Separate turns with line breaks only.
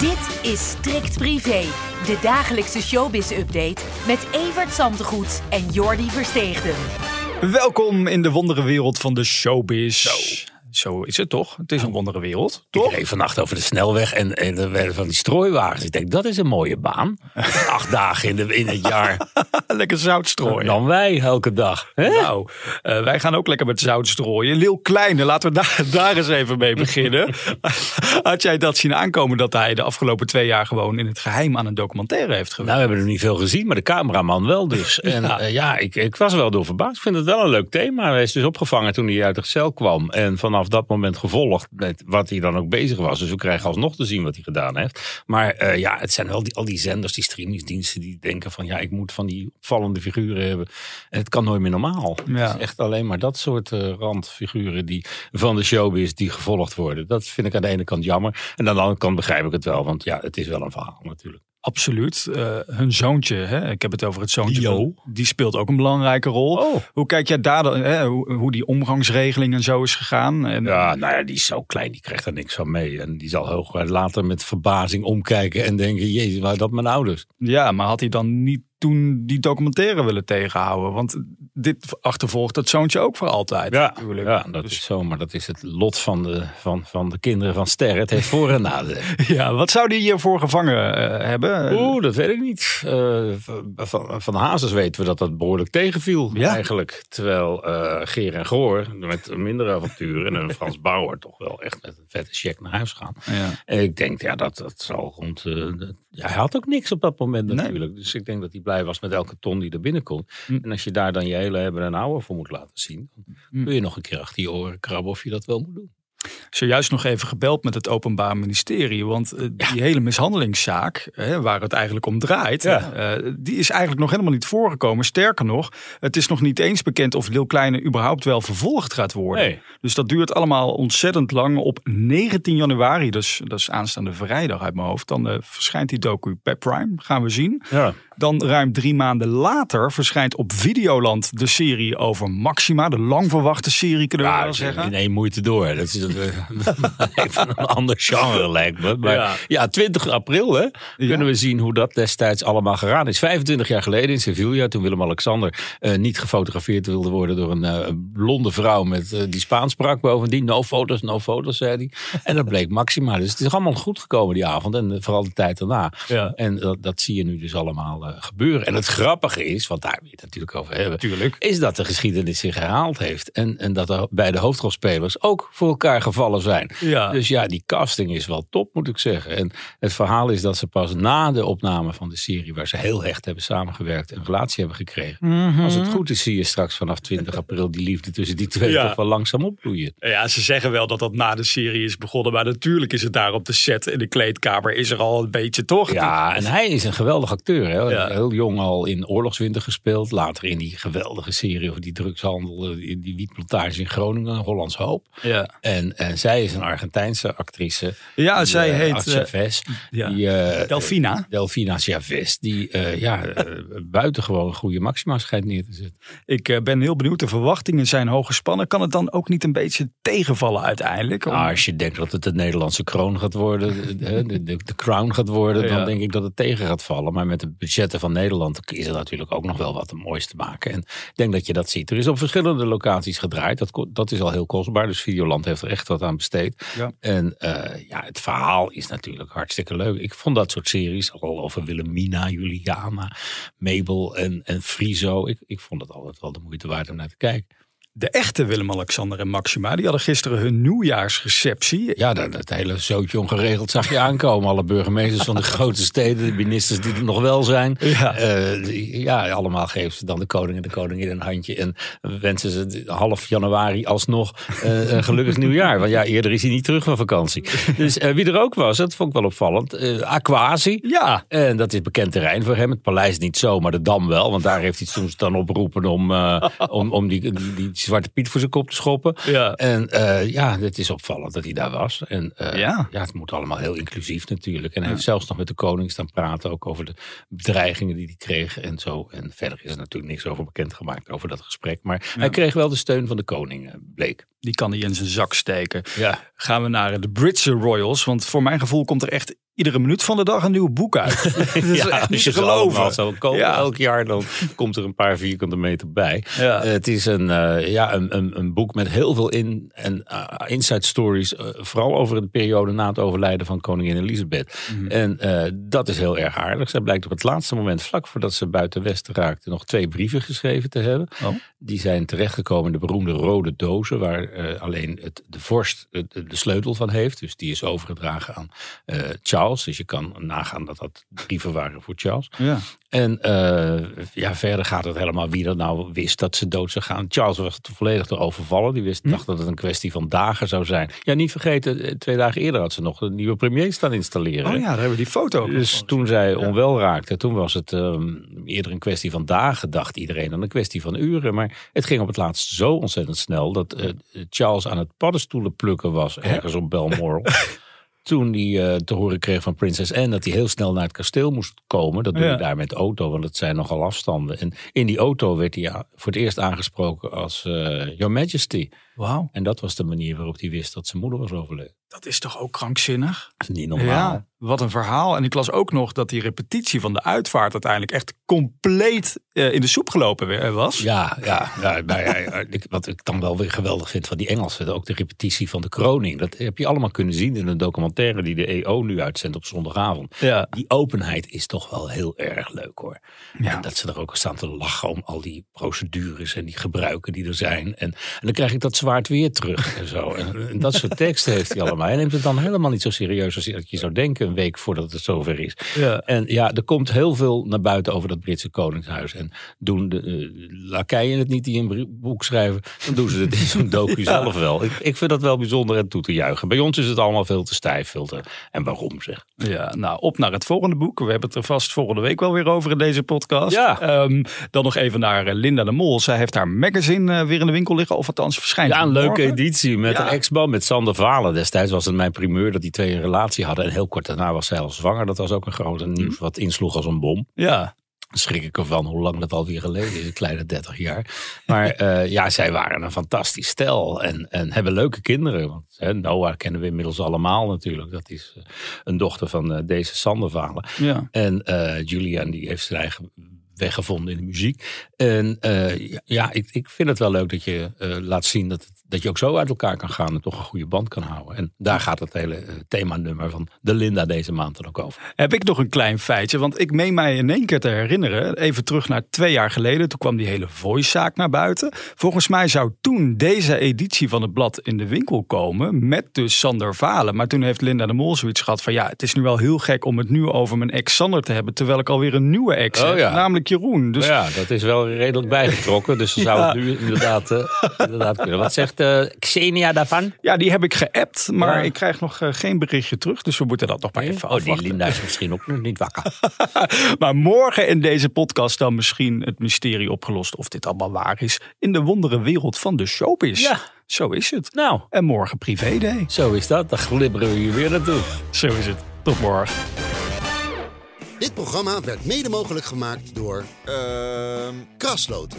Dit is Strikt Privé, de dagelijkse showbiz-update met Evert Zantegoed en Jordi Versteegden.
Welkom in de wondere wereld van de showbiz. Zo. is het toch? Het is een wondere wereld,
Ik
toch?
reed vannacht over de snelweg en, en er werden van die strooiwagens. Ik denk, dat is een mooie baan. Acht dagen in, de, in het jaar.
Lekker zout strooien.
Dan wij elke dag. Hè?
Nou, eh, wij gaan ook lekker met zout strooien. Lil Kleine, laten we daar, daar eens even mee beginnen. Had jij dat zien aankomen dat hij de afgelopen twee jaar gewoon in het geheim aan een documentaire heeft gewerkt?
Nou, we hebben er niet veel gezien, maar de cameraman wel dus. En
Ja.
ja, ja ik, ik was wel door verbaasd. Ik vind het wel een leuk thema. Hij is dus opgevangen toen hij uit de cel kwam. En vanaf dat moment gevolgd met wat hij dan ook bezig was. Dus we krijgen alsnog te zien wat hij gedaan heeft. Maar eh, ja, het zijn wel die, al die zenders, die streamingsdiensten die denken van... ja, ik moet van die opvallende figuren hebben. En het kan nooit meer normaal.
Ja.
Het is echt alleen maar dat soort eh, randfiguren die van de showbiz die gevolgd worden. Dat vind ik aan de ene kant jammer. En aan de andere kant begrijp ik het wel. Want ja, het is wel een verhaal natuurlijk.
Absoluut. Eh, hun zoontje, hè? ik heb het over het zoontje, van- die speelt ook een belangrijke rol.
Oh.
Hoe kijk jij daar dan, hè? Hoe, hoe die omgangsregeling en zo is gegaan? En,
Ja, nou ja, die is zo klein, die krijgt er niks van mee. En die zal hooguit later met verbazing omkijken en denken, jezus, waren dat mijn ouders?
Ja, maar had hij dan niet toen die documentaire willen tegenhouden? Want dit achtervolgt dat zoontje ook voor altijd. natuurlijk.
ja dat
Dus-
is zo, maar dat is het lot van de, van, van de kinderen van Sterren. Het heeft voor- en nadelen.
ja, wat zou die hiervoor gevangen eh, hebben?
Oeh, dat weet ik niet. Eh, van, van Hazes weten we dat dat behoorlijk tegenviel
Ja.
eigenlijk. Terwijl eh Geer en Goor met mindere avonturen en Frans Bauer toch wel echt met een vette check naar huis gaan.
Ja.
En ik denk, ja, dat, dat zal rond. ja, hij had ook niks op dat moment
Nee.
natuurlijk. Dus ik denk dat hij blij was met elke ton die er binnenkomt.
Hm.
En als je daar dan je hele hebben en houden voor moet laten zien, dan
Hm.
kun je nog een keer achter je oren krabben of je dat wel moet doen.
Zojuist nog even gebeld met het Openbaar Ministerie. Want eh, die hele mishandelingszaak, hè, waar het eigenlijk om draait,
Ja.
eh, die is eigenlijk nog helemaal niet voorgekomen. Sterker nog, het is nog niet eens bekend of Lil Kleine überhaupt wel vervolgd gaat worden.
Nee.
Dus dat duurt allemaal ontzettend lang. Op 19 januari, dus dat is aanstaande vrijdag uit mijn hoofd, dan eh, verschijnt die docu bij Prime. Gaan we zien.
Ja.
Dan ruim drie maanden later verschijnt op Videoland de serie over Maxima. De lang verwachte serie, kunnen we
Ja,
wel zeggen.
in één moeite door. Dat is even een ander genre lijkt me. Maar
Ja.
ja, 20 april hè, kunnen we zien hoe dat destijds allemaal geraden is. 25 jaar geleden in Sevilla, toen Willem-Alexander eh, niet gefotografeerd wilde worden door een eh, blonde vrouw met, eh, die Spaans sprak bovendien. No foto's, no foto's, zei hij. En dat bleek Maxima. Dus het is allemaal goed gekomen die avond en vooral de tijd daarna.
Ja.
En dat, dat zie je nu dus allemaal gebeuren. En het grappige is, want daar wil je het natuurlijk over hebben,
Tuurlijk.
is dat de geschiedenis zich herhaald heeft. En, en dat er bij de hoofdrolspelers ook voor elkaar gevallen zijn.
Ja.
Dus ja, die casting is wel top, moet ik zeggen. En het verhaal is dat ze pas na de opname van de serie, waar ze heel hecht hebben samengewerkt, een relatie hebben gekregen.
Mhm.
Als het goed is, zie je straks vanaf 20 april die liefde tussen die twee
Ja.
toch wel langzaam opbloeien.
Ja, ze zeggen wel dat dat na de serie is begonnen. Maar natuurlijk is het daar op de set in de kleedkamer is er al een beetje toch?
Ja, en hij is een geweldig acteur. Hè?
Ja.
Heel jong al in Oorlogswinter gespeeld. Later in die geweldige serie over die drugshandel, eh, die, die wietplantage in Groningen, Hollands Hoop.
Ja,
En, en zij is een Argentijnse actrice.
ja
Die,
zij
eh,
heet eh,
Chavez.
ja.
Die, eh,
Delfina.
Delfina Chavez. Die eh, ja, eh, buitengewoon een goede Maxima schijnt neer te zetten.
Ik eh, ben heel benieuwd. De verwachtingen zijn hoog gespannen. Kan het dan ook niet een beetje tegenvallen uiteindelijk? Om-
Nou, als je denkt dat het de Nederlandse kroon gaat worden, de, de, de, de crown gaat worden,
Ja.
dan denk ik dat het tegen gaat vallen. Maar met de budgetten van Nederland is er natuurlijk ook nog wel wat moois te maken. En ik denk dat je dat ziet. Er is op verschillende locaties gedraaid. Dat, dat is al heel kostbaar. Dus Videoland heeft er echt wat aan besteed.
Ja.
En eh, ja, het verhaal is natuurlijk hartstikke leuk. Ik vond dat soort series, al over Wilhelmina, Juliana, Mabel en, en Friso. Ik, ik vond het altijd wel de moeite waard om naar te kijken.
De echte Willem-Alexander en Maxima, die hadden gisteren hun nieuwjaarsreceptie.
Ja, dat, dat hele zootje ongeregeld zag je aankomen. Alle burgemeesters van de grote steden, de ministers die er nog wel zijn.
Ja.
Eh, die- ja, allemaal geven ze dan de koning en de koningin een handje. En wensen ze half januari alsnog eh, een gelukkig nieuwjaar. Want ja, eerder is hij niet terug van vakantie. Dus eh, wie er ook was, dat vond ik wel opvallend. Aquasi.
Ja,
En dat is bekend terrein voor hem. Het paleis niet zo, maar de Dam wel. Want daar heeft hij soms dan opgeroepen om, om, om die, die, Zwarte Piet voor zijn kop te schoppen.
Ja.
En eh, ja, het is opvallend dat hij daar was. En eh,
Ja.
ja. het moet allemaal heel inclusief natuurlijk. En hij heeft zelfs nog met de koning staan praten. Ook over de bedreigingen die hij kreeg en zo. En verder is er natuurlijk niks over bekendgemaakt over dat gesprek. Maar hij kreeg wel de steun van de koning, eh, bleek.
Die kan hij in zijn zak steken.
Ja.
Gaan we naar de Britse Royals, want voor mijn gevoel komt er echt iedere minuut van de dag een nieuw boek uit. Het is
ja,
echt
als
niet
je
te geloven.
kopen
Ja.
elk jaar, dan komt er een paar vierkante meter bij.
Ja.
Eh, het is een, eh, ja, een, een, een boek met heel veel in, en, eh, inside stories. vooral over de periode na het overlijden van koningin Elisabeth.
Mhm.
En dat is heel erg aardig. Zij blijkt op het laatste moment, vlak voordat ze buiten Westen raakte, nog twee brieven geschreven te hebben.
Oh.
Die zijn terechtgekomen in de beroemde rode dozen, waar eh, alleen het, de vorst de, de sleutel van heeft. Dus die is overgedragen aan eh, Charles. Dus je kan nagaan dat dat brieven waren voor Charles.
Ja.
En eh, ja, verder gaat het helemaal wie er nou wist dat ze dood zou gaan. Charles was volledig door overvallen. Die wist, dacht dat het een kwestie van dagen zou zijn. Ja, niet vergeten, eh, twee dagen eerder had ze nog een nieuwe premier staan installeren.
Oh ja, daar hebben we die foto
Dus toen zij onwel raakte, toen was het ehm, eerder een kwestie van dagen, dacht iedereen, dan een kwestie van uren. Maar het ging op het laatst zo ontzettend snel dat eh, Charles aan het paddenstoelen plukken was, ergens op Balmoral. Toen hij eh, te horen kreeg van prinses Anne dat hij heel snel naar het kasteel moest komen. Dat doe
Ja.
je daar met auto, want het zijn nogal afstanden. En in die auto werd hij voor het eerst aangesproken als eh, Your Majesty.
Wauw,
En dat was de manier waarop hij wist dat zijn moeder was overleden.
dat is toch ook krankzinnig?
Dat is niet normaal.
Ja, wat een verhaal. En ik las ook nog dat die repetitie van de uitvaart uiteindelijk echt compleet eh, in de soep gelopen was.
Ja, ja, ja, nou ja, wat ik dan wel weer geweldig vind van die Engelsen, ook de repetitie van de kroning. Dat heb je allemaal kunnen zien in een documentaire die de EO nu uitzendt op zondagavond.
Ja.
Die openheid is toch wel heel erg leuk hoor.
Ja.
En dat ze er ook staan te lachen om al die procedures en die gebruiken die er zijn. En, en dan krijg ik dat zwaard weer terug en zo. En, en dat soort teksten heeft hij allemaal. Hij neemt het dan helemaal niet zo serieus als je- zou denken een week voordat het zover is.
Ja.
En ja, er komt heel veel naar buiten over dat Britse koningshuis. En doen de uh, lakeien het niet die een boek schrijven, dan doen ze het in zo'n docu zelf wel. Ik, ik vind dat wel bijzonder en toe te juichen. Bij ons is het allemaal veel te stijf. Te, en waarom zeg?
Ja, nou op naar het volgende boek. We hebben het er vast volgende week wel weer over in deze podcast.
Ja.
Ehm, dan nog even naar eh, Linda de Mol. Zij heeft haar magazine eh, weer in de winkel liggen. Of althans verschijnt
Ja, een
morgen.
leuke editie met
Ja.
een ex-man, met Sander Valen. Destijds was het mijn primeur dat die twee een relatie hadden. En heel kort daarna was zij al zwanger. Dat was ook een grote nieuws wat insloeg als een bom.
Ja,
schrik ik ervan hoe lang dat alweer geleden is, een kleine 30 jaar. Maar eh, ja, zij waren een fantastisch stel en, en hebben leuke kinderen. Want hè, Noah kennen we inmiddels allemaal natuurlijk. Dat is eh, een dochter van eh, deze Sandervalen.
ja.
En Julian die heeft zijn eigen weg gevonden in de muziek. En ja, ik, ik vind het wel leuk dat je laat zien dat, het- dat je ook zo uit elkaar kan gaan en toch een goede band kan houden. En daar gaat het hele eh, themanummer van de Linda deze maand dan ook over.
Heb ik nog een klein feitje, want ik meen mij in één keer te herinneren, even terug naar twee jaar geleden, toen kwam die hele voice-zaak naar buiten. Volgens mij zou toen deze editie van het blad in de winkel komen, met dus Sander Valen. Maar toen heeft Linda de Mol zoiets gehad van, ja, het is nu wel heel gek om het nu over mijn ex Sander te hebben, terwijl ik alweer een nieuwe ex
Oh
heb,
ja.
namelijk Jeroen. Dus
ja, dat is wel redelijk bijgetrokken. Dus ze zou het nu inderdaad, eh, inderdaad kunnen. Wat zegt eh, Xenia daarvan?
ja, die heb ik geappt, maar
Ja.
ik krijg nog eh, geen berichtje terug, dus we moeten dat nog maar even
Oh, die
afwachten.
Linda is misschien ook nog niet wakker.
Maar morgen in deze podcast dan misschien het mysterie opgelost of dit allemaal waar is in de wondere wereld van de showbiz.
Ja.
Zo is het.
Nou,
En morgen privé day.
zo is dat. Dan glibberen we hier weer naartoe.
Zo is het. Tot morgen.
Dit programma werd mede mogelijk gemaakt door
Ehm
Krasloten.